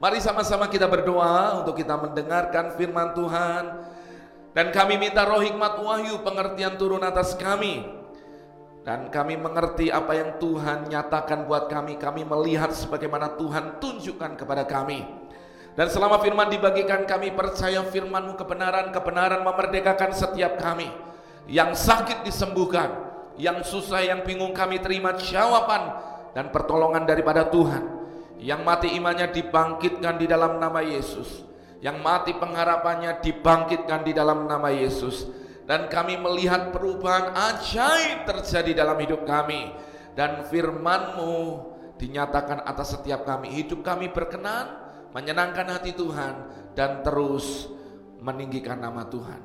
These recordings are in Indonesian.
Mari sama-sama kita berdoa untuk kita mendengarkan firman Tuhan. Dan kami minta roh hikmat wahyu pengertian turun atas kami. Dan kami mengerti apa yang Tuhan nyatakan buat kami. Kami melihat sebagaimana Tuhan tunjukkan kepada kami. Dan selama firman dibagikan kami percaya firmanmu kebenaran, kebenaran memerdekakan setiap kami. Yang sakit disembuhkan, yang susah, yang bingung kami terima jawaban dan pertolongan daripada Tuhan yang mati imannya dibangkitkan di dalam nama Yesus. Yang mati pengharapannya dibangkitkan di dalam nama Yesus. Dan kami melihat perubahan ajaib terjadi dalam hidup kami. Dan firmanmu dinyatakan atas setiap kami. Hidup kami berkenan, menyenangkan hati Tuhan. Dan terus meninggikan nama Tuhan.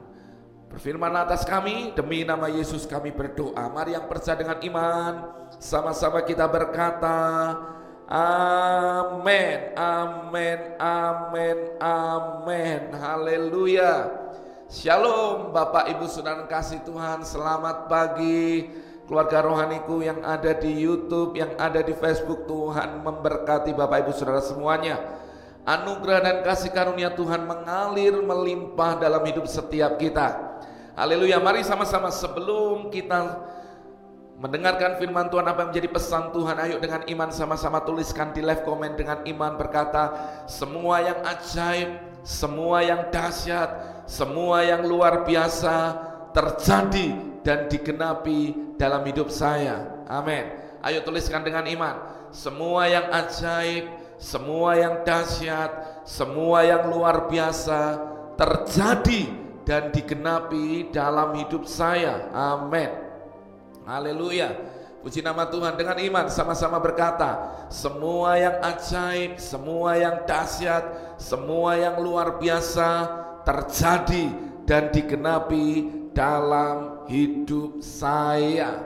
Berfirman atas kami, demi nama Yesus kami berdoa. Mari yang percaya dengan iman, sama-sama kita berkata, Amin, amin, amin, amin. Haleluya. Shalom Bapak Ibu Saudara kasih Tuhan. Selamat pagi keluarga rohaniku yang ada di YouTube, yang ada di Facebook. Tuhan memberkati Bapak Ibu Saudara semuanya. Anugerah dan kasih karunia Tuhan mengalir melimpah dalam hidup setiap kita. Haleluya. Mari sama-sama sebelum kita Mendengarkan firman Tuhan apa yang menjadi pesan Tuhan? Ayo dengan iman sama-sama tuliskan di live comment dengan iman berkata Semua yang ajaib, semua yang dahsyat, semua yang luar biasa terjadi dan digenapi dalam hidup saya. Amin. Ayo tuliskan dengan iman Semua yang ajaib, semua yang dahsyat, semua yang luar biasa terjadi dan digenapi dalam hidup saya. Amin Haleluya. Puji nama Tuhan dengan iman sama-sama berkata, semua yang ajaib, semua yang dahsyat, semua yang luar biasa terjadi dan digenapi dalam hidup saya.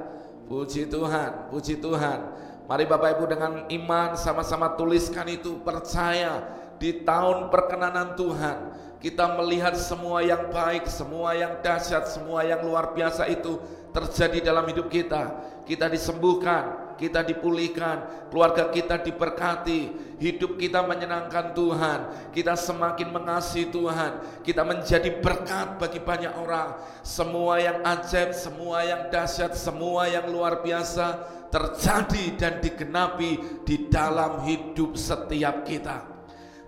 Puji Tuhan, puji Tuhan. Mari Bapak Ibu dengan iman sama-sama tuliskan itu percaya di tahun perkenanan Tuhan kita melihat semua yang baik, semua yang dahsyat, semua yang luar biasa itu terjadi dalam hidup kita. Kita disembuhkan, kita dipulihkan, keluarga kita diberkati, hidup kita menyenangkan Tuhan, kita semakin mengasihi Tuhan, kita menjadi berkat bagi banyak orang. Semua yang ajaib, semua yang dahsyat, semua yang luar biasa terjadi dan digenapi di dalam hidup setiap kita.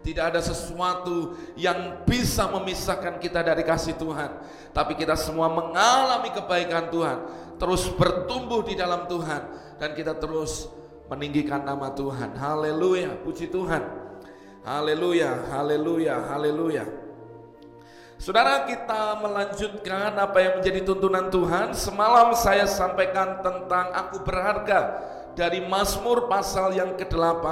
Tidak ada sesuatu yang bisa memisahkan kita dari kasih Tuhan. Tapi kita semua mengalami kebaikan Tuhan. Terus bertumbuh di dalam Tuhan. Dan kita terus meninggikan nama Tuhan. Haleluya, puji Tuhan. Haleluya, haleluya, haleluya. Saudara kita melanjutkan apa yang menjadi tuntunan Tuhan. Semalam saya sampaikan tentang aku berharga dari Mazmur pasal yang ke-8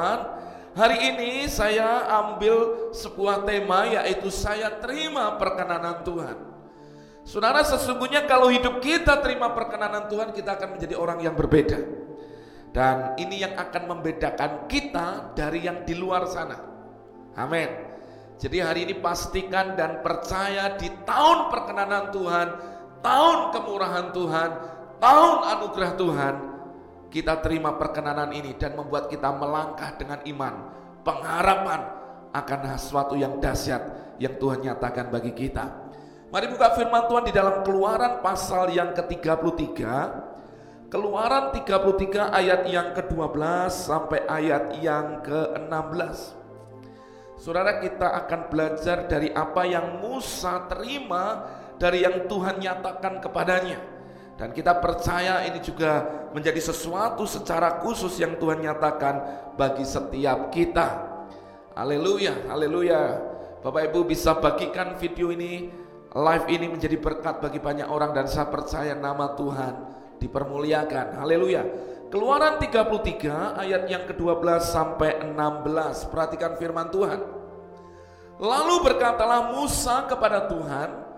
Hari ini saya ambil sebuah tema yaitu saya terima perkenanan Tuhan. Saudara sesungguhnya kalau hidup kita terima perkenanan Tuhan kita akan menjadi orang yang berbeda. Dan ini yang akan membedakan kita dari yang di luar sana. Amin. Jadi hari ini pastikan dan percaya di tahun perkenanan Tuhan, tahun kemurahan Tuhan, tahun anugerah Tuhan, kita terima perkenanan ini dan membuat kita melangkah dengan iman, pengharapan akan sesuatu yang dahsyat yang Tuhan nyatakan bagi kita. Mari buka firman Tuhan di dalam Keluaran pasal yang ke-33. Keluaran 33 ayat yang ke-12 sampai ayat yang ke-16. Saudara kita akan belajar dari apa yang Musa terima dari yang Tuhan nyatakan kepadanya. Dan kita percaya ini juga menjadi sesuatu secara khusus yang Tuhan nyatakan bagi setiap kita. Haleluya, haleluya. Bapak Ibu bisa bagikan video ini, live ini menjadi berkat bagi banyak orang dan saya percaya nama Tuhan dipermuliakan. Haleluya. Keluaran 33 ayat yang ke-12 sampai 16. Perhatikan firman Tuhan. Lalu berkatalah Musa kepada Tuhan,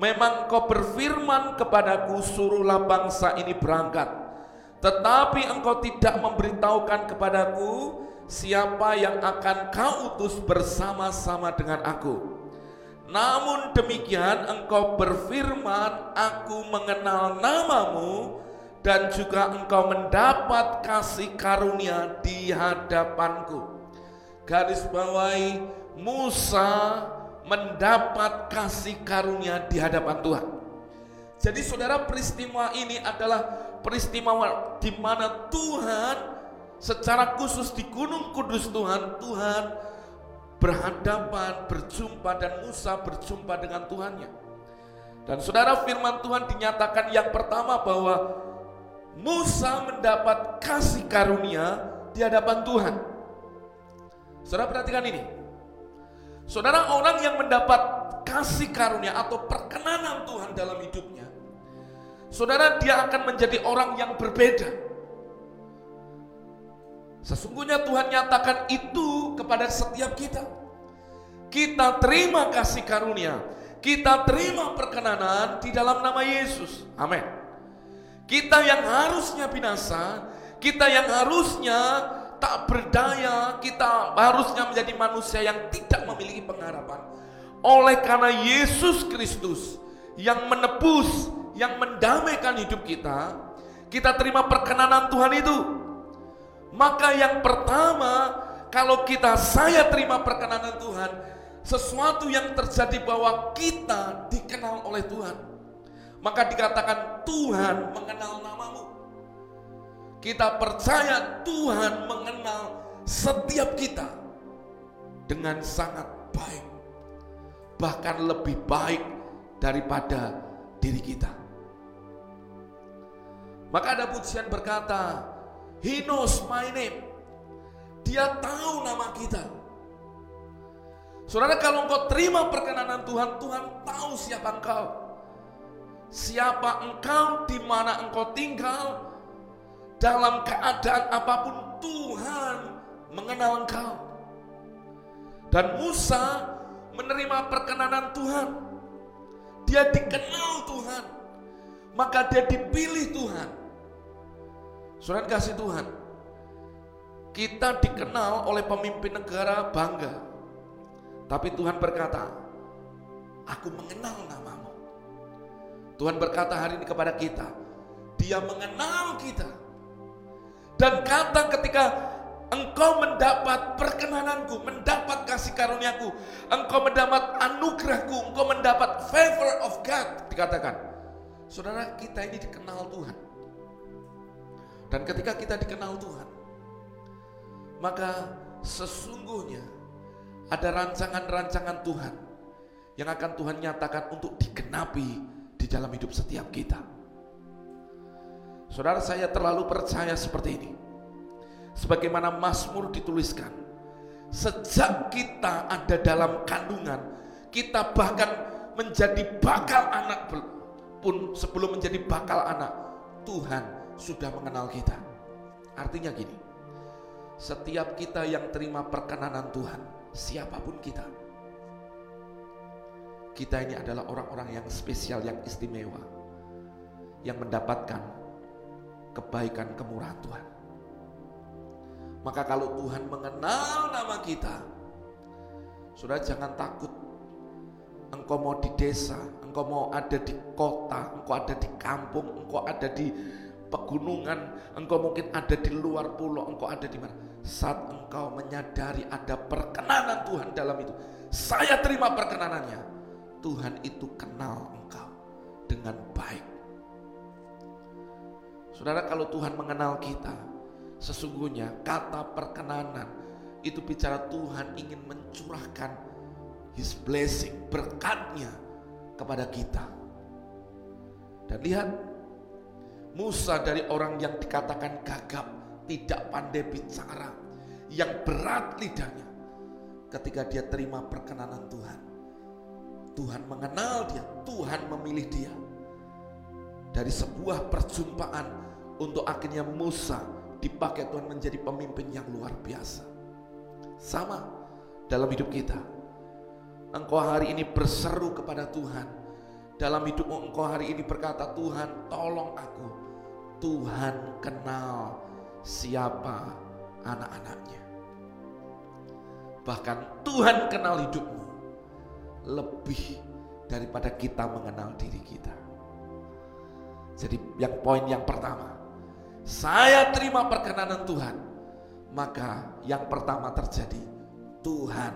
Memang kau berfirman kepadaku suruhlah bangsa ini berangkat. Tetapi engkau tidak memberitahukan kepadaku siapa yang akan kau utus bersama-sama dengan aku. Namun demikian engkau berfirman aku mengenal namamu dan juga engkau mendapat kasih karunia di hadapanku. garis bawahi Musa mendapat kasih karunia di hadapan Tuhan. Jadi saudara peristiwa ini adalah peristiwa di mana Tuhan secara khusus di Gunung Kudus Tuhan, Tuhan berhadapan, berjumpa dan Musa berjumpa dengan Tuhannya. Dan saudara firman Tuhan dinyatakan yang pertama bahwa Musa mendapat kasih karunia di hadapan Tuhan. Saudara perhatikan ini. Saudara orang yang mendapat kasih karunia atau perkenanan Tuhan dalam hidupnya. Saudara dia akan menjadi orang yang berbeda. Sesungguhnya Tuhan nyatakan itu kepada setiap kita. Kita terima kasih karunia, kita terima perkenanan di dalam nama Yesus. Amin. Kita yang harusnya binasa, kita yang harusnya tak berdaya, kita harusnya menjadi manusia yang tidak memiliki pengharapan. Oleh karena Yesus Kristus yang menebus, yang mendamaikan hidup kita, kita terima perkenanan Tuhan itu. Maka yang pertama, kalau kita saya terima perkenanan Tuhan, sesuatu yang terjadi bahwa kita dikenal oleh Tuhan. Maka dikatakan Tuhan mengenal namamu. Kita percaya Tuhan mengenal setiap kita dengan sangat baik. Bahkan lebih baik daripada diri kita. Maka ada pujian berkata, He knows my name. Dia tahu nama kita. Saudara kalau engkau terima perkenanan Tuhan, Tuhan tahu siapa engkau. Siapa engkau, di mana engkau tinggal, dalam keadaan apa pun Tuhan mengenal engkau. Dan Musa menerima perkenanan Tuhan. Dia dikenal Tuhan. Maka dia dipilih Tuhan. Surat kasih Tuhan. Kita dikenal oleh pemimpin negara bangga. Tapi Tuhan berkata, aku mengenal namamu. Tuhan berkata hari ini kepada kita, dia mengenal kita. Dan kata ketika engkau mendapat perkenananku, mendapat kasih karuniaku, engkau mendapat anugerahku, engkau mendapat favor of God, dikatakan. Saudara, kita ini dikenal Tuhan. Dan ketika kita dikenal Tuhan, maka sesungguhnya ada rancangan-rancangan Tuhan yang akan Tuhan nyatakan untuk digenapi di dalam hidup setiap kita. Saudara saya terlalu percaya seperti ini. Sebagaimana Mazmur dituliskan, sejak kita ada dalam kandungan, kita bahkan menjadi bakal anak pun sebelum menjadi bakal anak, Tuhan sudah mengenal kita. Artinya gini, setiap kita yang terima perkenanan Tuhan, siapa pun kita, kita ini adalah orang-orang yang spesial, yang istimewa, yang mendapatkan kebaikan kemurahan Tuhan. Maka kalau Tuhan mengenal nama kita, sudah jangan takut. Engkau mau di desa, engkau mau ada di kota, engkau ada di kampung, engkau ada di pegunungan, engkau mungkin ada di luar pulau, engkau ada di mana. Saat engkau menyadari ada perkenanan Tuhan dalam itu, saya terima perkenanannya. Tuhan itu kenal engkau dengan baik. Saudara kalau Tuhan mengenal kita, sesungguhnya kata perkenanan itu bicara Tuhan ingin mencurahkan His blessing, berkatnya kepada kita. Dan lihat, Musa dari orang yang dikatakan gagap, tidak pandai bicara, yang berat lidahnya. Ketika dia terima perkenanan Tuhan, Tuhan mengenal dia, Tuhan memilih dia. Dari sebuah perjumpaan untuk akhirnya Musa dipakai Tuhan menjadi pemimpin yang luar biasa. Sama dalam hidup kita. Engkau hari ini berseru kepada Tuhan. Dalam hidupmu engkau hari ini berkata, Tuhan tolong aku. Tuhan kenal siapa anak-anaknya. Bahkan Tuhan kenal hidupmu lebih daripada kita mengenal diri kita. Jadi yang poin yang pertama, saya terima perkenanan Tuhan, maka yang pertama terjadi, Tuhan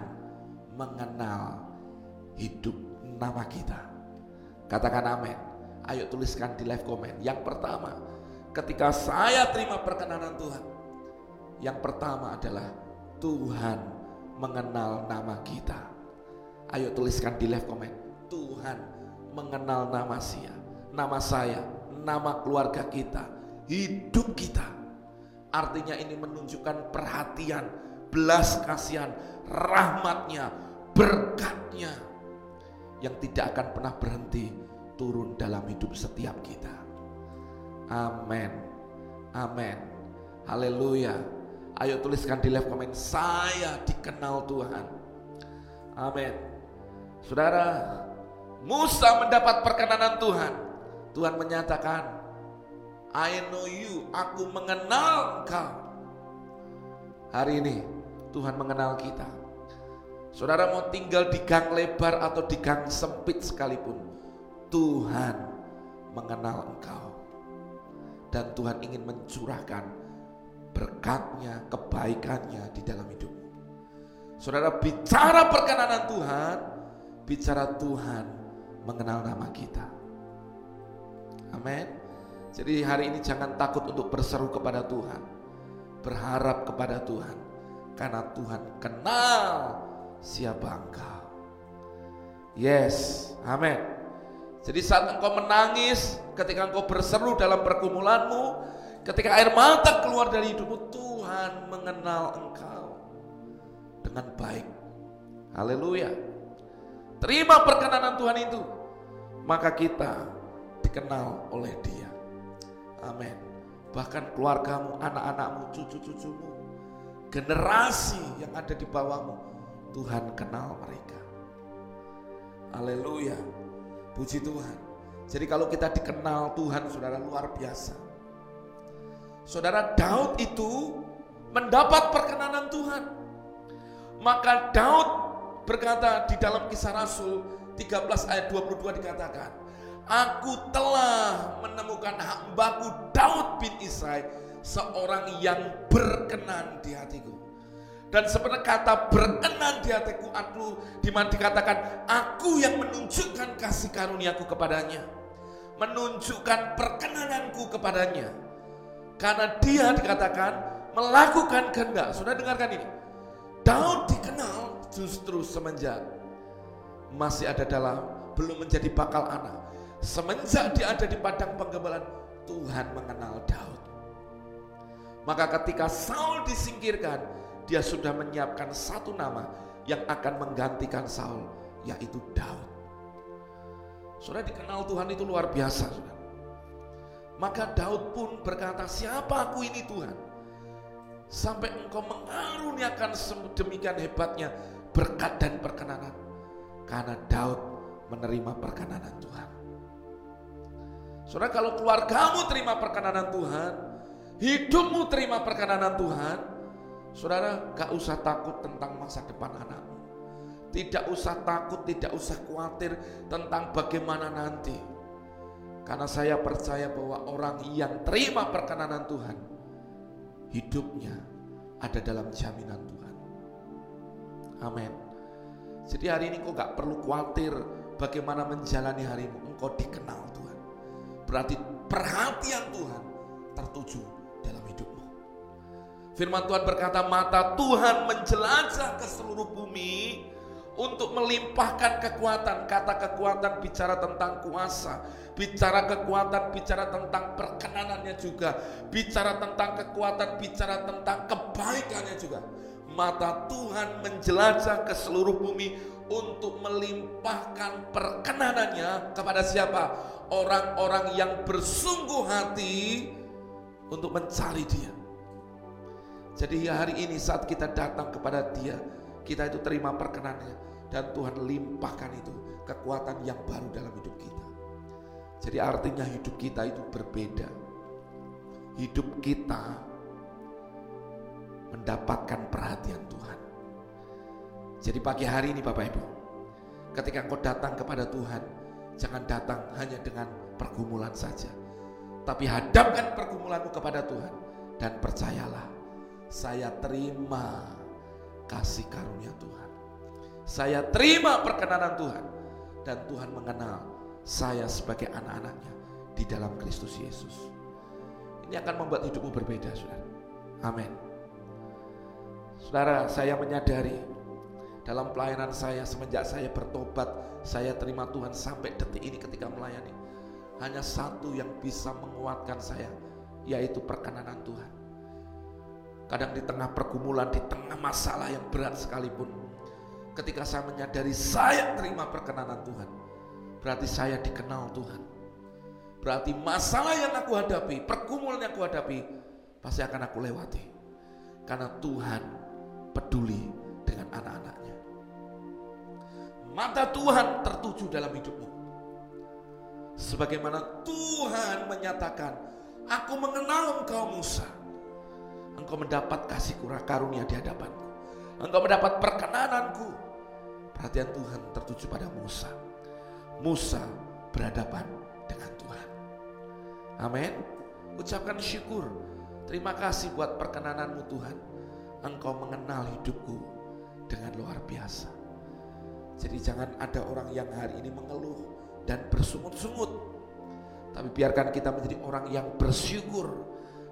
mengenal hidup nama kita. Katakan amin. Ayo tuliskan di live comment. Yang pertama, ketika saya terima perkenanan Tuhan, yang pertama adalah Tuhan mengenal nama kita. Ayo tuliskan di live comment. Tuhan mengenal nama saya, nama saya, nama keluarga kita, hidup kita. Artinya ini menunjukkan perhatian, belas kasihan, rahmatnya, berkatnya yang tidak akan pernah berhenti turun dalam hidup setiap kita. Amin. Amin. Haleluya. Ayo tuliskan di live komen saya dikenal Tuhan. Amin. Saudara, Musa mendapat perkenanan Tuhan. Tuhan menyatakan, I know you, aku mengenal engkau. Hari ini Tuhan mengenal kita. Saudara mau tinggal di gang lebar atau di gang sempit sekalipun, Tuhan mengenal engkau. Dan Tuhan ingin mencurahkan berkatnya, kebaikannya di dalam hidupmu. Saudara bicara perkenanan Tuhan, bicara Tuhan mengenal nama kita. Amin. Jadi hari ini jangan takut untuk berseru kepada Tuhan. Berharap kepada Tuhan. Karena Tuhan kenal siapa engkau. Yes, amin. Jadi saat engkau menangis, ketika engkau berseru dalam pergumulanmu, ketika air mata keluar dari hidupmu, Tuhan mengenal engkau dengan baik. Haleluya. Terima perkenanan Tuhan itu, maka kita dikenal oleh Dia. Amin. Bahkan keluargamu, anak-anakmu, cucu-cucumu, generasi yang ada di bawahmu, Tuhan kenal mereka. Haleluya. Puji Tuhan. Jadi kalau kita dikenal Tuhan saudara luar biasa. Saudara Daud itu mendapat perkenanan Tuhan. Maka Daud berkata di dalam kisah Rasul 13 ayat 22 dikatakan, Aku telah menemukan hambaku Daud bin Isai, seorang yang berkenan di hatiku. Dan sebenarnya kata berkenan di hatiku aku di mana dikatakan aku yang menunjukkan kasih karuniaku kepadanya. Menunjukkan perkenananku kepadanya. Karena dia dikatakan melakukan kehendak. Sudah dengarkan ini. Daud dikenal justru semenjak masih ada dalam belum menjadi bakal anak. Semenjak dia ada di padang penggembalaan, Tuhan mengenal Daud. Maka ketika Saul disingkirkan, dia sudah menyiapkan satu nama yang akan menggantikan Saul, yaitu Daud. Sudah dikenal Tuhan itu luar biasa, saudara. Maka Daud pun berkata, siapa aku ini Tuhan? Sampai engkau mengaruniakan demikian hebatnya berkat dan perkenanan. Karena Daud menerima perkenanan Tuhan. Saudara kalau keluargamu terima perkenanan Tuhan, hidupmu terima perkenanan Tuhan, saudara gak usah takut tentang masa depan anakmu. Tidak usah takut, tidak usah khawatir tentang bagaimana nanti. Karena saya percaya bahwa orang yang terima perkenanan Tuhan, hidupnya ada dalam jaminan Tuhan. Amin. Jadi hari ini kau gak perlu khawatir bagaimana menjalani harimu. Engkau dikenal Tuhan. Berarti perhatian Tuhan tertuju. Firman Tuhan berkata, mata Tuhan menjelajah ke seluruh bumi untuk melimpahkan kekuatan. Kata kekuatan bicara tentang kuasa, bicara kekuatan, bicara tentang perkenanannya juga, bicara tentang kekuatan, bicara tentang kebaikannya juga. Mata Tuhan menjelajah ke seluruh bumi untuk melimpahkan perkenanannya kepada siapa? Orang-orang yang bersungguh hati untuk mencari dia. Jadi hari ini saat kita datang kepada dia, kita itu terima perkenanannya dan Tuhan limpahkan itu kekuatan yang baru dalam hidup kita. Jadi artinya hidup kita itu berbeda. Hidup kita mendapatkan perhatian Tuhan. Jadi pagi hari ini Bapak Ibu, ketika engkau datang kepada Tuhan, jangan datang hanya dengan pergumulan saja. Tapi hadapkan pergumulanmu kepada Tuhan dan percayalah, saya terima kasih karunia Tuhan. Saya terima perkenanan Tuhan dan Tuhan mengenal saya sebagai anak-anaknya di dalam Kristus Yesus. Ini akan membuat hidupmu berbeda, saudara. Amin. Saudara, saya menyadari dalam pelayanan saya semenjak saya bertobat, saya terima Tuhan sampai detik ini ketika melayani. Hanya satu yang bisa menguatkan saya, yaitu perkenanan Tuhan. Kadang di tengah pergumulan, di tengah masalah yang berat sekalipun, ketika saya menyadari saya terima perkenanan Tuhan, berarti saya dikenal Tuhan. Berarti masalah yang aku hadapi, pergumulan yang aku hadapi, pasti akan aku lewati. Karena Tuhan peduli dengan anak-anaknya. Mata Tuhan tertuju dalam hidupmu. Sebagaimana Tuhan menyatakan, aku mengenal engkau Musa. Engkau mendapat kasih kurang karunia di hadapanku. Engkau mendapat perkenananku. Perhatian Tuhan tertuju pada Musa. Musa berhadapan dengan Tuhan. Amin. Ucapkan syukur Terima kasih buat perkenananmu Tuhan. Engkau mengenal hidupku dengan luar biasa. Jadi jangan ada orang yang hari ini mengeluh dan bersungut-sungut. Tapi biarkan kita menjadi orang yang bersyukur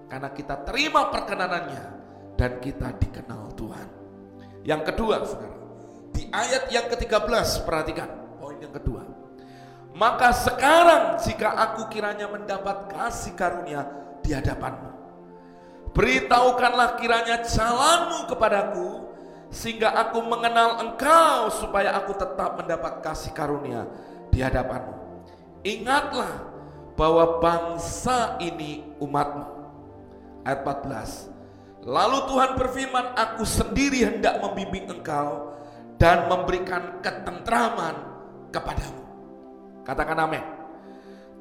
karena kita terima perkenanannya dan kita dikenal Tuhan. Yang kedua, Saudara, di ayat yang ke-13 perhatikan poin yang kedua. Maka sekarang jika aku kiranya mendapat kasih karunia di hadapanmu Beritahukanlah kiranya jalanmu kepadaku sehingga aku mengenal engkau supaya aku tetap mendapat kasih karunia di hadapanmu. Ingatlah bahwa bangsa ini umatmu. Ayat 14. Lalu Tuhan berfirman, aku sendiri hendak membimbing engkau dan memberikan ketentraman kepadamu. Katakan amin.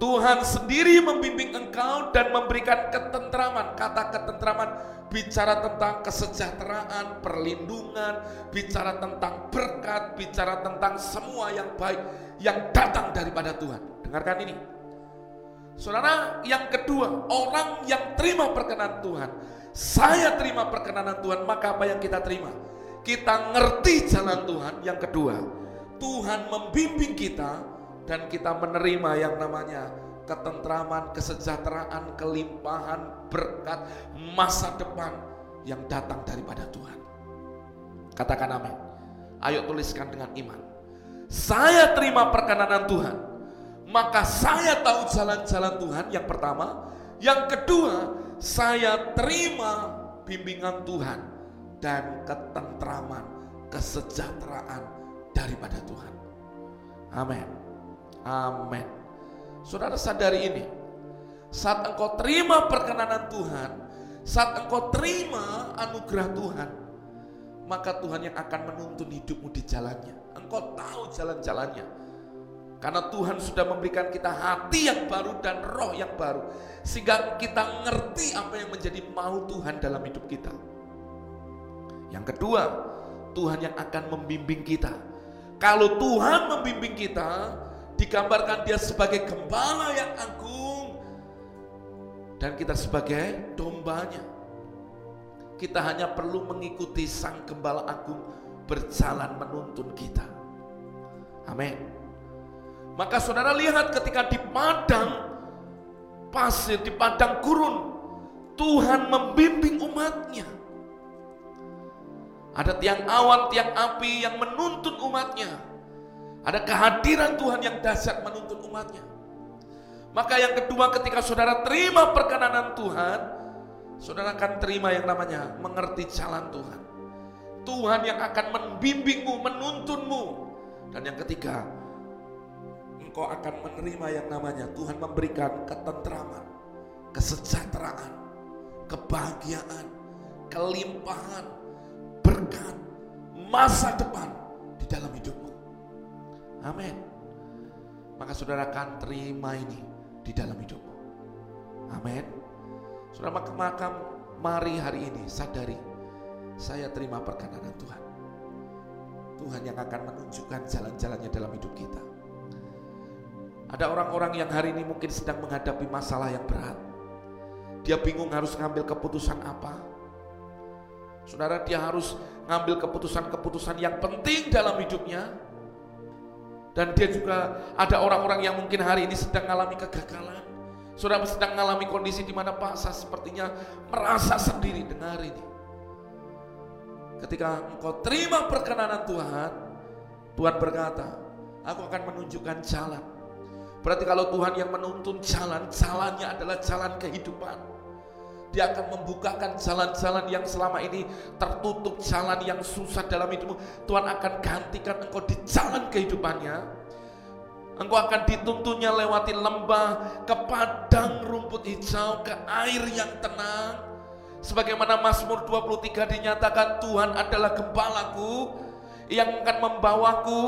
Tuhan sendiri membimbing engkau dan memberikan ketentraman. Kata ketentraman bicara tentang kesejahteraan, perlindungan, bicara tentang berkat, bicara tentang semua yang baik yang datang daripada Tuhan. Dengarkan ini. Saudara, yang kedua, orang yang terima perkenan Tuhan. Saya terima perkenanan Tuhan, maka apa yang kita terima? Kita ngerti jalan Tuhan. Yang kedua, Tuhan membimbing kita dan kita menerima yang namanya ketentraman, kesejahteraan, kelimpahan, berkat, masa depan yang datang daripada Tuhan. Katakan amin. Ayo tuliskan dengan iman. Saya terima perkenanan Tuhan. Maka saya tahu jalan-jalan Tuhan yang pertama. Yang kedua, saya terima bimbingan Tuhan dan ketentraman, kesejahteraan daripada Tuhan. Amin. Amin. Saudara sadari ini. Saat engkau terima perkenanan Tuhan, saat engkau terima anugerah Tuhan, maka Tuhan yang akan menuntun hidupmu di jalannya. Engkau tahu jalan-jalannya. Karena Tuhan sudah memberikan kita hati yang baru dan roh yang baru. Sehingga kita ngerti apa yang menjadi mau Tuhan dalam hidup kita. Yang kedua, Tuhan yang akan membimbing kita. Kalau Tuhan membimbing kita, digambarkan dia sebagai gembala yang agung dan kita sebagai dombanya. Kita hanya perlu mengikuti sang gembala agung berjalan menuntun kita. Amin. Maka saudara lihat ketika di padang pasir, di padang gurun, Tuhan membimbing umatnya. Ada tiang awan, tiang api yang menuntun umatnya ada kehadiran Tuhan yang dahsyat menuntun umatnya. Maka yang kedua ketika saudara terima perkenanan Tuhan, saudara akan terima yang namanya mengerti jalan Tuhan. Tuhan yang akan membimbingmu, menuntunmu. Dan yang ketiga, engkau akan menerima yang namanya Tuhan memberikan ketentraman, kesejahteraan, kebahagiaan, kelimpahan, berkat, masa depan di dalam hidupmu. Amin. Maka saudara akan terima ini di dalam hidupmu. Amin. Saudara maka, maka mari hari ini sadari saya terima perkenanan Tuhan. Tuhan yang akan menunjukkan jalan-jalannya dalam hidup kita. Ada orang-orang yang hari ini mungkin sedang menghadapi masalah yang berat. Dia bingung harus ngambil keputusan apa. Saudara, dia harus ngambil keputusan-keputusan yang penting dalam hidupnya. Dan dia juga ada orang-orang yang mungkin hari ini sedang mengalami kegagalan. Saudara sedang mengalami kondisi di mana Pak sepertinya merasa sendiri dengar ini. Ketika engkau terima perkenanan Tuhan, Tuhan berkata, aku akan menunjukkan jalan. Berarti kalau Tuhan yang menuntun jalan, jalannya adalah jalan kehidupan. Dia akan membukakan jalan-jalan yang selama ini tertutup, jalan yang susah dalam hidupmu. Tuhan akan gantikan engkau di jalan kehidupannya. Engkau akan dituntunnya lewati lembah, ke padang rumput hijau, ke air yang tenang. Sebagaimana Mazmur 23 dinyatakan Tuhan adalah gembalaku yang akan membawaku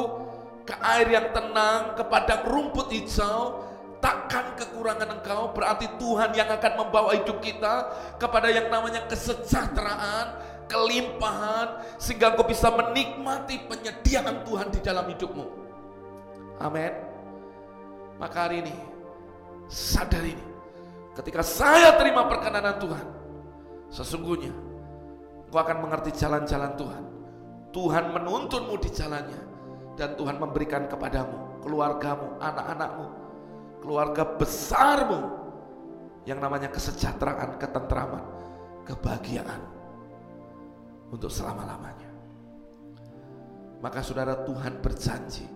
ke air yang tenang, ke padang rumput hijau, takkan kekurangan engkau berarti Tuhan yang akan membawa hidup kita kepada yang namanya kesejahteraan, kelimpahan sehingga engkau bisa menikmati penyediaan Tuhan di dalam hidupmu. Amin. Maka hari ini sadar ini ketika saya terima perkenanan Tuhan sesungguhnya engkau akan mengerti jalan-jalan Tuhan. Tuhan menuntunmu di jalannya dan Tuhan memberikan kepadamu, keluargamu, anak-anakmu, keluarga besarmu yang namanya kesejahteraan, ketentraman, kebahagiaan untuk selama-lamanya. Maka saudara Tuhan berjanji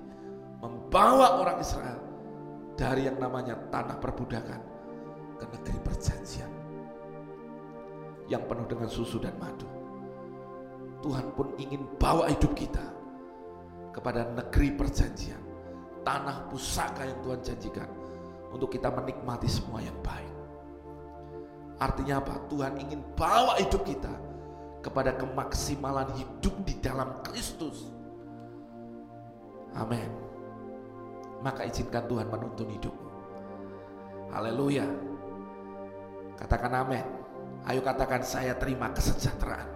membawa orang Israel dari yang namanya tanah perbudakan ke negeri perjanjian yang penuh dengan susu dan madu. Tuhan pun ingin bawa hidup kita kepada negeri perjanjian, tanah pusaka yang Tuhan janjikan untuk kita menikmati semua yang baik. Artinya apa? Tuhan ingin bawa hidup kita kepada kemaksimalan hidup di dalam Kristus. Amin. Maka izinkan Tuhan menuntun hidupmu. Haleluya. Katakan amin. Ayo katakan saya terima kesejahteraan.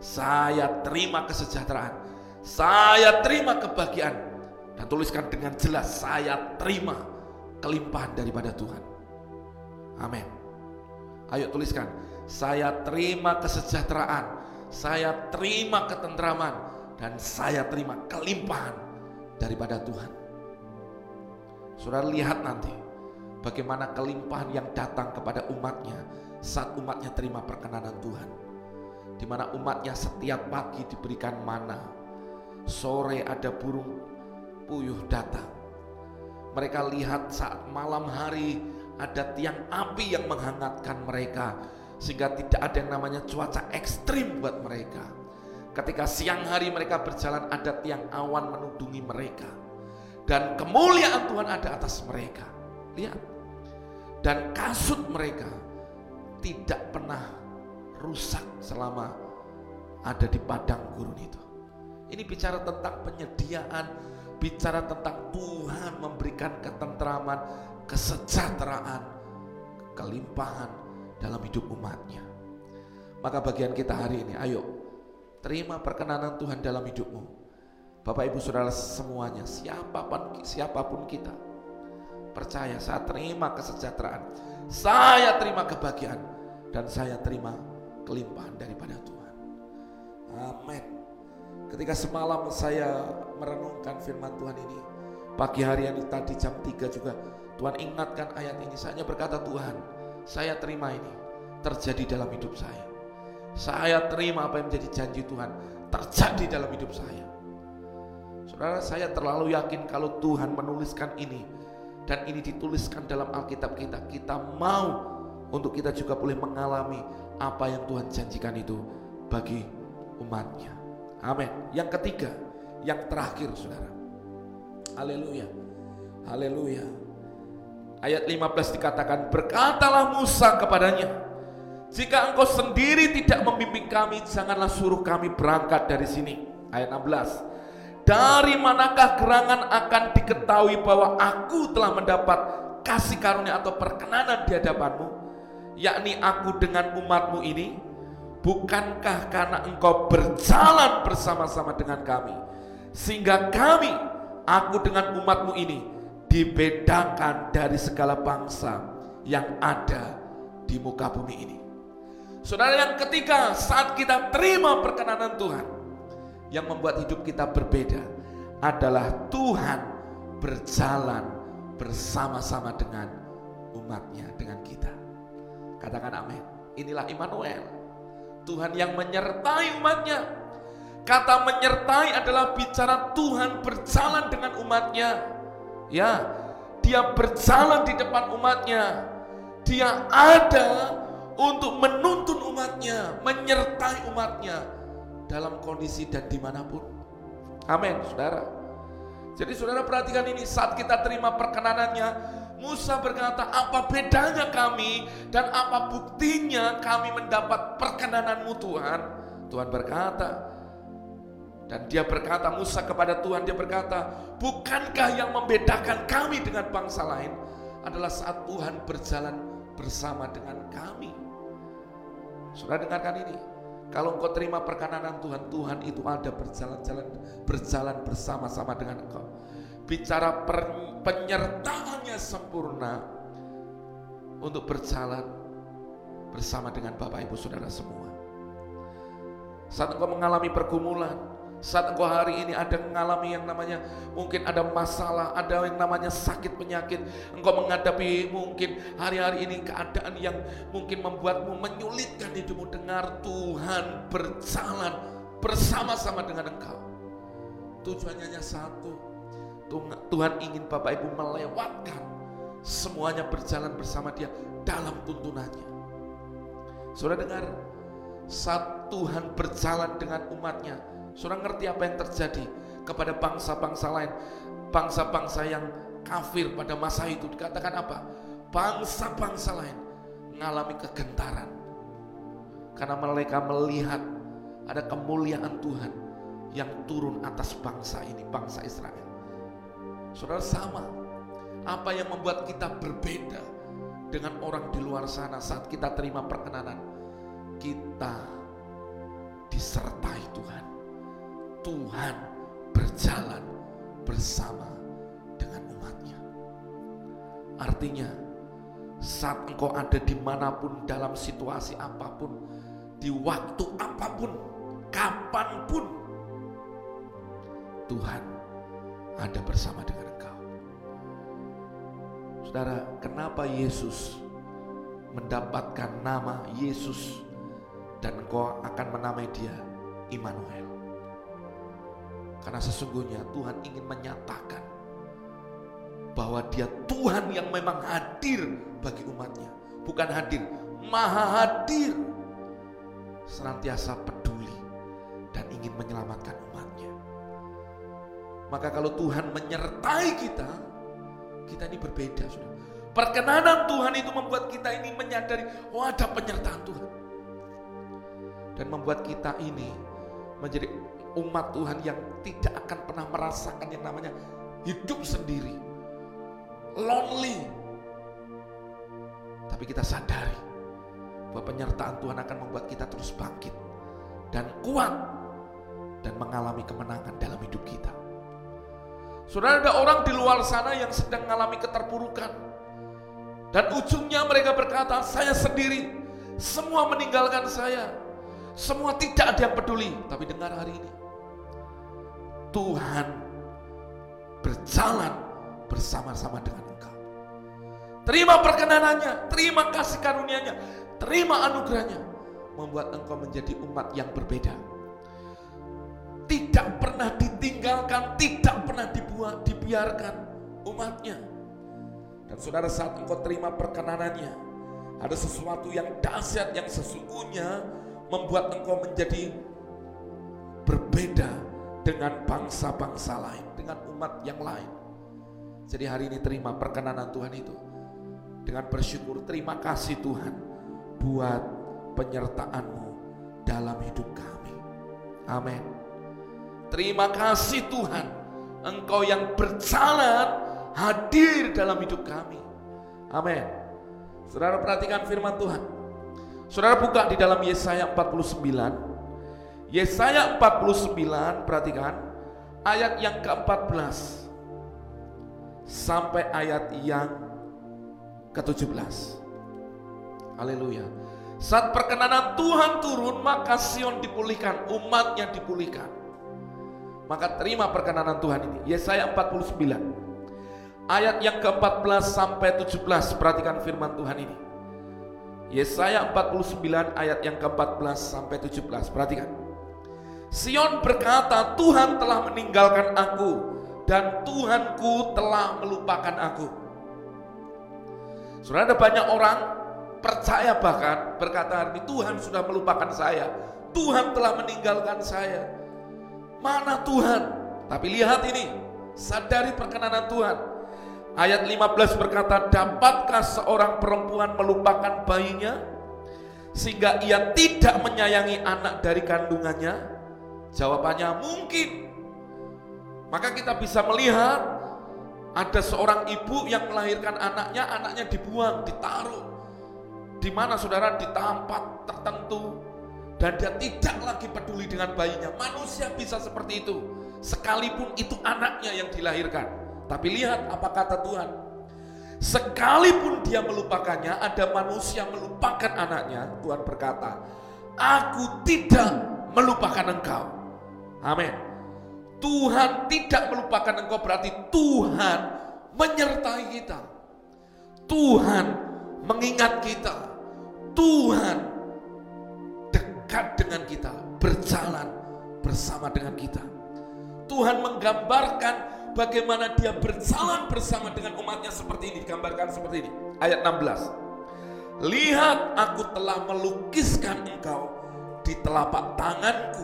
Saya terima kesejahteraan. Saya terima kebahagiaan. Dan tuliskan dengan jelas saya terima kelimpahan daripada Tuhan. Amin. Ayo tuliskan, saya terima kesejahteraan, saya terima ketentraman, dan saya terima kelimpahan daripada Tuhan. Saudara lihat nanti bagaimana kelimpahan yang datang kepada umatnya saat umatnya terima perkenanan Tuhan. Di mana umatnya setiap pagi diberikan mana, sore ada burung puyuh datang, mereka lihat saat malam hari ada tiang api yang menghangatkan mereka sehingga tidak ada yang namanya cuaca ekstrim buat mereka. Ketika siang hari mereka berjalan ada tiang awan menudungi mereka dan kemuliaan Tuhan ada atas mereka. Lihat. Dan kasut mereka tidak pernah rusak selama ada di padang gurun itu. Ini bicara tentang penyediaan bicara tentang Tuhan memberikan ketentraman, kesejahteraan, kelimpahan dalam hidup umatnya. Maka bagian kita hari ini, ayo terima perkenanan Tuhan dalam hidupmu. Bapak Ibu Saudara semuanya, siapa pun siapa pun kita, percaya saya terima kesejahteraan, saya terima kebahagiaan, dan saya terima kelimpahan daripada Tuhan. Amin. Ketika semalam saya merenungkan firman Tuhan ini, pagi hari ini tadi jam 3 juga Tuhan ingatkan ayat ini. Saya berkata Tuhan, saya terima ini terjadi dalam hidup saya. Saya terima apa yang menjadi janji Tuhan terjadi dalam hidup saya. Saudara, saya terlalu yakin kalau Tuhan menuliskan ini dan ini dituliskan dalam Alkitab kita, kita mau untuk kita juga boleh mengalami apa yang Tuhan janjikan itu bagi umatnya. Amin. Yang ketiga, yang terakhir Saudara. Haleluya. Haleluya. Ayat 15 dikatakan, "Berkatalah Musa kepadanya, jika engkau sendiri tidak membimbing kami, janganlah suruh kami berangkat dari sini." Ayat 16. Dari manakah gerangan akan diketahui bahwa aku telah mendapat kasih karunia atau perkenanan di hadapanmu, yakni aku dengan umatmu ini, Bukankah karena engkau berjalan bersama-sama dengan kami Sehingga kami, aku dengan umatmu ini Dibedakan dari segala bangsa yang ada di muka bumi ini Saudara yang ketiga, saat kita terima perkenanan Tuhan, yang membuat hidup kita berbeda adalah Tuhan berjalan bersama-sama dengan umatnya, dengan kita. Katakan amin. Inilah Immanuel. Tuhan yang menyertai umatnya. Kata menyertai adalah bicara Tuhan berjalan dengan umatnya. Ya, dia berjalan di depan umatnya. Dia ada untuk menuntun umatnya, menyertai umatnya dalam kondisi dan di mana pun. Amin, saudara. Jadi saudara perhatikan ini saat kita terima perkenanannya, Musa berkata, apa bedanya kami dan apa buktinya kami mendapat perkenananmu Tuhan? Tuhan berkata, dan dia berkata, Musa kepada Tuhan, dia berkata, bukankah yang membedakan kami dengan bangsa lain adalah saat Tuhan berjalan bersama dengan kami. Sudah dengarkan ini. Kalau engkau terima perkenanan Tuhan, Tuhan itu ada berjalan-jalan berjalan bersama-sama dengan engkau. Bicara per, penyertaannya sempurna untuk berjalan bersama dengan Bapak Ibu Saudara semua. Saat engkau mengalami pergumulan, saat engkau hari ini ada mengalami yang namanya mungkin ada masalah, ada yang namanya sakit penyakit, engkau menghadapi mungkin hari-hari ini keadaan yang mungkin membuatmu menyulitkan hidupmu dengar Tuhan berjalan bersama-sama dengan engkau. Tujuannya hanya satu. Tuhan ingin Bapak Ibu melewatkan semuanya berjalan bersama dia dalam tuntunannya. Saudara dengar, saat Tuhan berjalan dengan umatnya, Saudara ngerti apa yang terjadi kepada bangsa-bangsa lain, bangsa-bangsa yang kafir pada masa itu dikatakan apa? Bangsa-bangsa lain mengalami kegentaran karena mereka melihat ada kemuliaan Tuhan yang turun atas bangsa ini, bangsa Israel. Saudara sama, apa yang membuat kita berbeda dengan orang di luar sana saat kita terima perkenanan? Kita disertai Tuhan. Tuhan berjalan bersama dengan umatnya. Artinya, saat engkau ada di mana pun dalam situasi apa pun, di waktu apa pun, kapan pun, Tuhan ada bersama dengan engkau. Saudara, kenapa Yesus mendapatkan nama Yesus dan engkau akan menamai dia Immanuel? Karena sesungguhnya Tuhan ingin menyatakan bahwa dia Tuhan yang memang hadir bagi umatnya. Bukan hadir, maha hadir. Senantiasa peduli dan ingin menyelamatkan. Maka kalau Tuhan menyertai kita, kita ini berbeda. Saudara. Perkenanan Tuhan itu membuat kita ini menyadari, oh ada penyertaan Tuhan. Dan membuat kita ini menjadi umat Tuhan yang tidak akan pernah merasakan yang namanya hidup sendiri. Lonely. Tapi kita sadari bahwa penyertaan Tuhan akan membuat kita terus bangkit dan kuat dan mengalami kemenangan dalam hidup kita. Saudara ada orang di luar sana yang sedang mengalami keterpurukan. Dan ujungnya mereka berkata, saya sendiri, semua meninggalkan saya. Semua tidak ada yang peduli. Tapi dengar hari ini, Tuhan berjalan bersama-sama dengan engkau. Terima perkenanannya, terima kasih karunia-Nya, terima anugerahnya, membuat engkau menjadi umat yang berbeda. Dibiarkan umatnya. Dan saudara saat engkau terima perkenanannya, ada sesuatu yang dahsyat yang sesungguhnya membuat engkau menjadi berbeda dengan bangsa-bangsa lain, dengan umat yang lain. Jadi hari ini terima perkenanan Tuhan itu. Dengan bersyukur, terima kasih Tuhan buat penyertaanmu dalam hidup kami. Amin. Terima kasih Tuhan, Engkau yang berjalan hadir dalam hidup kami. Amin. Saudara perhatikan firman Tuhan. Saudara buka di dalam Yesaya 49 Yesaya 49, perhatikan ayat yang ke-14 sampai ayat yang ke-17. Haleluya. Saat perkenanan Tuhan turun, maka Sion dipulihkan, umatnya dipulihkan. Maka terima perkenanan Tuhan ini. Yesaya 49. Ayat yang ke-14 sampai 17. Perhatikan firman Tuhan ini. Yesaya 49 ayat yang ke-14 sampai 17. Perhatikan. Sion berkata, Tuhan telah meninggalkan aku dan Tuhanku telah melupakan aku. Sudah ada banyak orang percaya bahkan berkata ini Tuhan sudah melupakan saya. Tuhan telah meninggalkan saya. Mana Tuhan? Tapi lihat ini, sadari perkenanan Tuhan. Ayat 15 berkata, dapatkah seorang perempuan melupakan bayinya sehingga ia tidak menyayangi anak dari kandungannya? Jawabannya mungkin. Maka kita bisa melihat ada seorang ibu yang melahirkan anaknya, anaknya dibuang, ditaruh di mana saudara di tempat tertentu dan dia tidak lagi peduli dengan bayinya. Manusia bisa seperti itu, sekalipun itu anaknya yang dilahirkan. Tapi lihat apa kata Tuhan. Sekalipun dia melupakannya, ada manusia melupakan anaknya. Tuhan berkata, "Aku tidak melupakan engkau." Amin. Tuhan tidak melupakan engkau berarti Tuhan menyertai kita. Tuhan mengingat kita. Tuhan dekat dengan kita, berjalan bersama dengan kita. Tuhan menggambarkan bagaimana dia berjalan bersama dengan umatnya seperti ini, digambarkan seperti ini. Ayat 16. Lihat aku telah melukiskan engkau di telapak tanganku.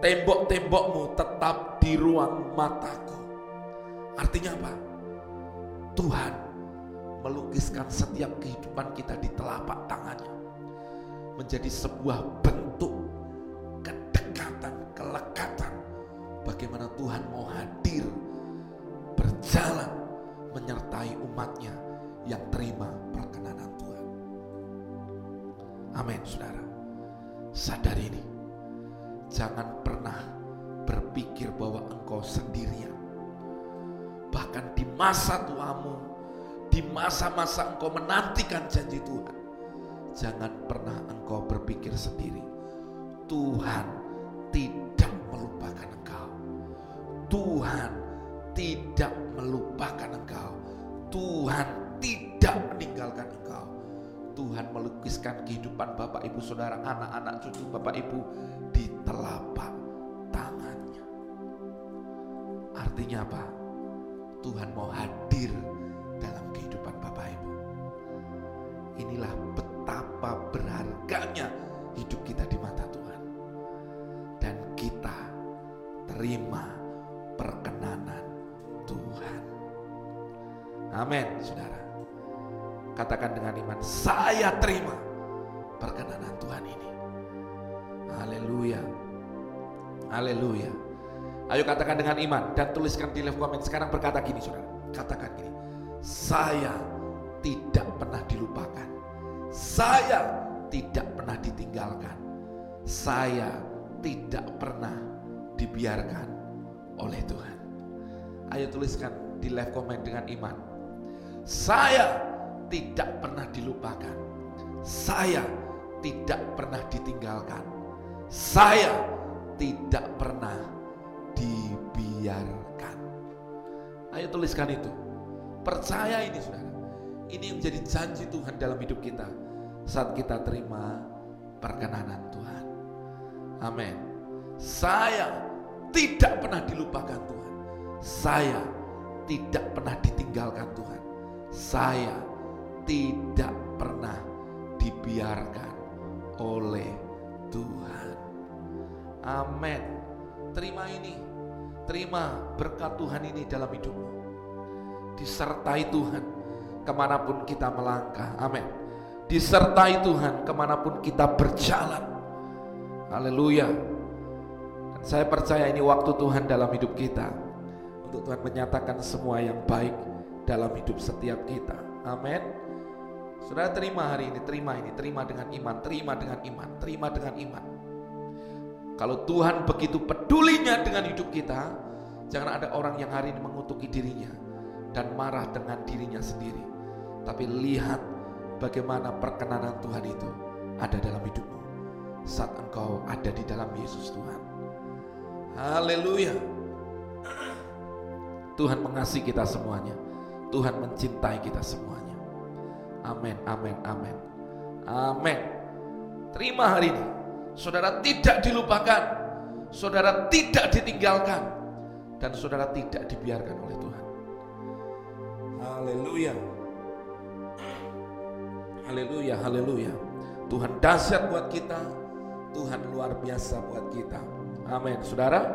Tembok-tembokmu tetap di ruang mataku. Artinya apa? Tuhan melukiskan setiap kehidupan kita di telapak tangannya menjadi sebuah bentuk kedekatan, kelekatan bagaimana Tuhan mau hadir berjalan menyertai umatnya yang terima perkenanan Tuhan. Amin, saudara. Sadar ini, jangan pernah berpikir bahwa engkau sendirian. Bahkan di masa tuamu, di masa-masa engkau menantikan janji Tuhan, jangan pernah engkau berpikir sendiri. Tuhan tidak melupakan engkau. Tuhan tidak melupakan engkau. Tuhan tidak meninggalkan engkau. Tuhan melukiskan kehidupan Bapak Ibu Saudara, anak-anak cucu Bapak Ibu di telapak tangannya. Artinya apa? Tuhan mau hadir dalam kehidupan Bapak Ibu. Inilah betapa berharganya hidup kita di mata Tuhan. Dan kita terima perkenanan Tuhan. Amin, saudara. Katakan dengan iman, saya terima perkenanan Tuhan ini. Haleluya. Haleluya. Ayo katakan dengan iman dan tuliskan di live comment. Sekarang berkata gini saudara. Katakan gini. Saya tidak pernah dilupakan. Saya tidak pernah ditinggalkan. Saya tidak pernah dibiarkan oleh Tuhan. Ayo tuliskan di live comment dengan iman. Saya tidak pernah dilupakan. Saya tidak pernah ditinggalkan. Saya tidak pernah dibiarkan. Ayo tuliskan itu. Percaya ini saudara. Ini yang menjadi janji Tuhan dalam hidup kita saat kita terima perkenanan Tuhan. Amin. Saya tidak pernah dilupakan Tuhan. Saya tidak pernah ditinggalkan Tuhan. Saya tidak pernah dibiarkan oleh Tuhan. Amin. Terima ini. Terima berkat Tuhan ini dalam hidupmu. Disertai Tuhan ke mana pun kita melangkah. Amin. Disertai Tuhan ke mana pun kita berjalan. Haleluya. Dan saya percaya ini waktu Tuhan dalam hidup kita. Untuk Tuhan menyatakan semua yang baik dalam hidup setiap kita. Amin. Saudara terima hari ini, terima ini, terima dengan iman, terima dengan iman, terima dengan iman. Kalau Tuhan begitu pedulinya dengan hidup kita, jangan ada orang yang hari ini mengutuki dirinya dan marah dengan dirinya sendiri. Tapi lihat bagaimana perkenanan Tuhan itu ada dalam hidupmu saat engkau ada di dalam Yesus Tuhan. Haleluya. Tuhan mengasihi kita semuanya. Tuhan mencintai kita semuanya. Amin, amin, amin. Amin. Terima hari ini. Saudara tidak dilupakan. Saudara tidak ditinggalkan. Dan saudara tidak dibiarkan oleh Tuhan. Haleluya. Haleluya, haleluya. Tuhan dahsyat buat kita. Tuhan luar biasa buat kita. Amin. Saudara,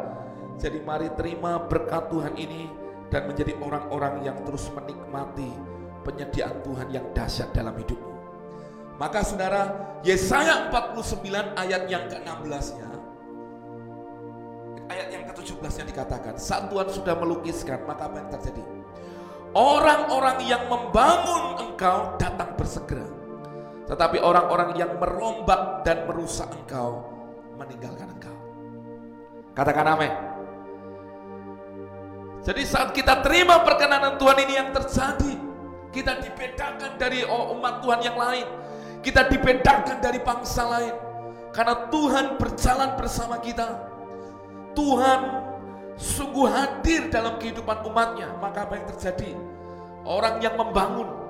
jadi mari terima berkat Tuhan ini dan menjadi orang-orang yang terus menikmati penyediaan Tuhan yang dahsyat dalam hidupmu. Maka saudara, Yesaya 49 ayat yang ke-16-nya ayat yang ke-17 nya dikatakan, saat Tuhan sudah melukiskan, maka apa yang terjadi? Orang-orang yang membangun engkau datang bersegera. Tetapi orang-orang yang merombak dan merusak engkau meninggalkan engkau. Katakan amin. Jadi saat kita terima perkenanan Tuhan ini yang terjadi, kita dibedakan dari umat Tuhan yang lain. Kita dibedakan dari bangsa lain. Karena Tuhan berjalan bersama kita. Tuhan sungguh hadir dalam kehidupan umatnya. Maka apa yang terjadi? Orang yang membangun,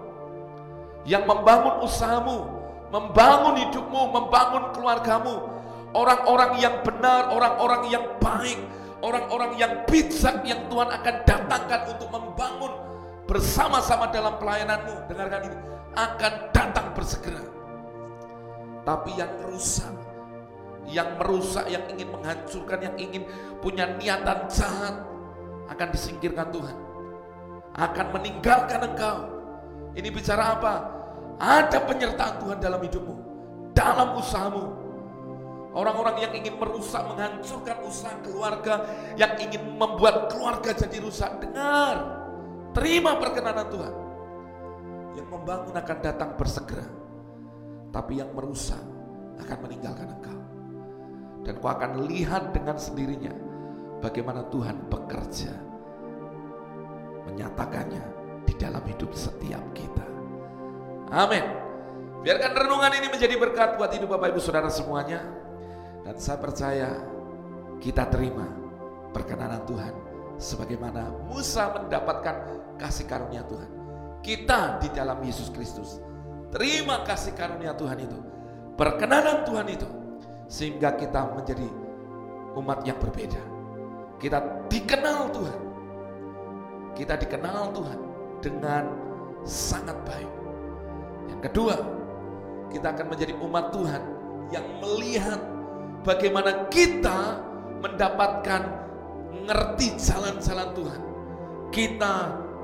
yang membangun usahamu, membangun hidupmu, membangun keluargamu, orang-orang yang benar, orang-orang yang baik, orang-orang yang bijak yang Tuhan akan datangkan untuk membangun bersama-sama dalam pelayananmu. Dengarkan ini, akan datang bersegera. Tapi yang rusak, yang merusak, yang ingin menghancurkan, yang ingin punya niatan jahat akan disingkirkan Tuhan. Akan meninggalkan engkau. Ini bicara apa? Ada penyertaan Tuhan dalam hidupmu, dalam usahamu. Orang-orang yang ingin merusak, menghancurkan usaha keluarga, yang ingin membuat keluarga jadi rusak. Dengar, terima perkenanan Tuhan. Yang membangun akan datang bersegera, tapi yang merusak akan meninggalkan engkau. Dan kau akan lihat dengan sendirinya bagaimana Tuhan bekerja, menyatakannya di dalam hidup setiap kita. Amin. Biarkan renungan ini menjadi berkat buat hidup Bapak Ibu Saudara semuanya. Dan saya percaya kita terima perkenanan Tuhan sebagaimana Musa mendapatkan kasih karunia Tuhan. Kita di dalam Yesus Kristus terima kasih karunia Tuhan itu. Perkenanan Tuhan itu sehingga kita menjadi umat yang berbeda. Kita dikenal Tuhan. Kita dikenal Tuhan dengan sangat baik. Yang kedua, kita akan menjadi umat Tuhan yang melihat bagaimana kita mendapatkan ngerti jalan-jalan Tuhan. Kita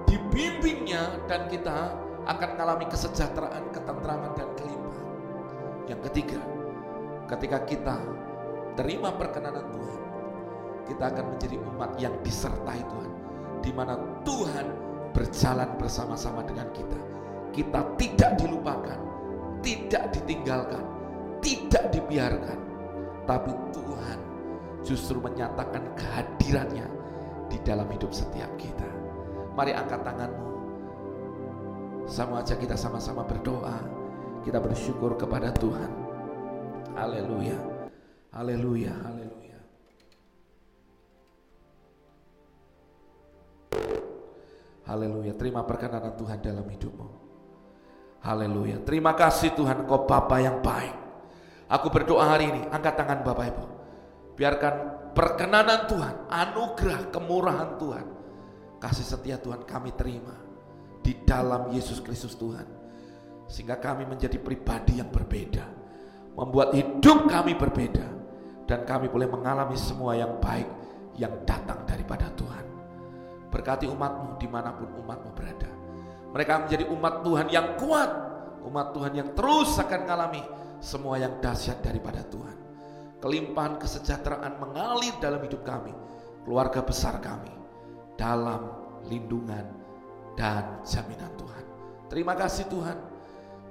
dibimbingnya dan kita akan mengalami kesejahteraan, ketentraman dan kelimpahan. Yang ketiga, ketika kita terima perkenanan Tuhan, kita akan menjadi umat yang disertai Tuhan, di mana Tuhan berjalan bersama-sama dengan kita kita tidak dilupakan, tidak ditinggalkan, tidak dibiarkan. Tapi Tuhan justru menyatakan kehadirannya di dalam hidup setiap kita. Mari angkat tanganmu. Sama aja kita sama-sama berdoa. Kita bersyukur kepada Tuhan. Haleluya. Haleluya. Haleluya. Haleluya. Terima perkenanan Tuhan dalam hidupmu. Haleluya. Terima kasih Tuhan kau Bapa yang baik. Aku berdoa hari ini, angkat tangan Bapak Ibu. Biarkan perkenanan Tuhan, anugerah, kemurahan Tuhan, kasih setia Tuhan kami terima di dalam Yesus Kristus Tuhan. Sehingga kami menjadi pribadi yang berbeda. Membuat hidup kami berbeda. Dan kami boleh mengalami semua yang baik yang datang daripada Tuhan. Berkati umatmu di mana pun umatmu berada. Mereka menjadi umat Tuhan yang kuat, umat Tuhan yang terus akan mengalami semua yang dahsyat daripada Tuhan. Kelimpahan kesejahteraan mengalir dalam hidup kami, keluarga besar kami, dalam lindungan dan jaminan Tuhan. Terima kasih Tuhan.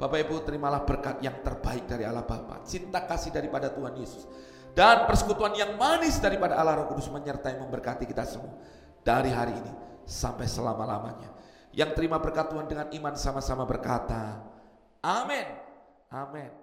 Bapak Ibu terimalah berkat yang terbaik dari Allah Bapa, cinta kasih daripada Tuhan Yesus, dan persekutuan yang manis daripada Allah Roh Kudus menyertai memberkati kita semua dari hari ini sampai selama-lamanya. Yang terima berkat Tuhan dengan iman sama-sama berkata, Amin. Amin.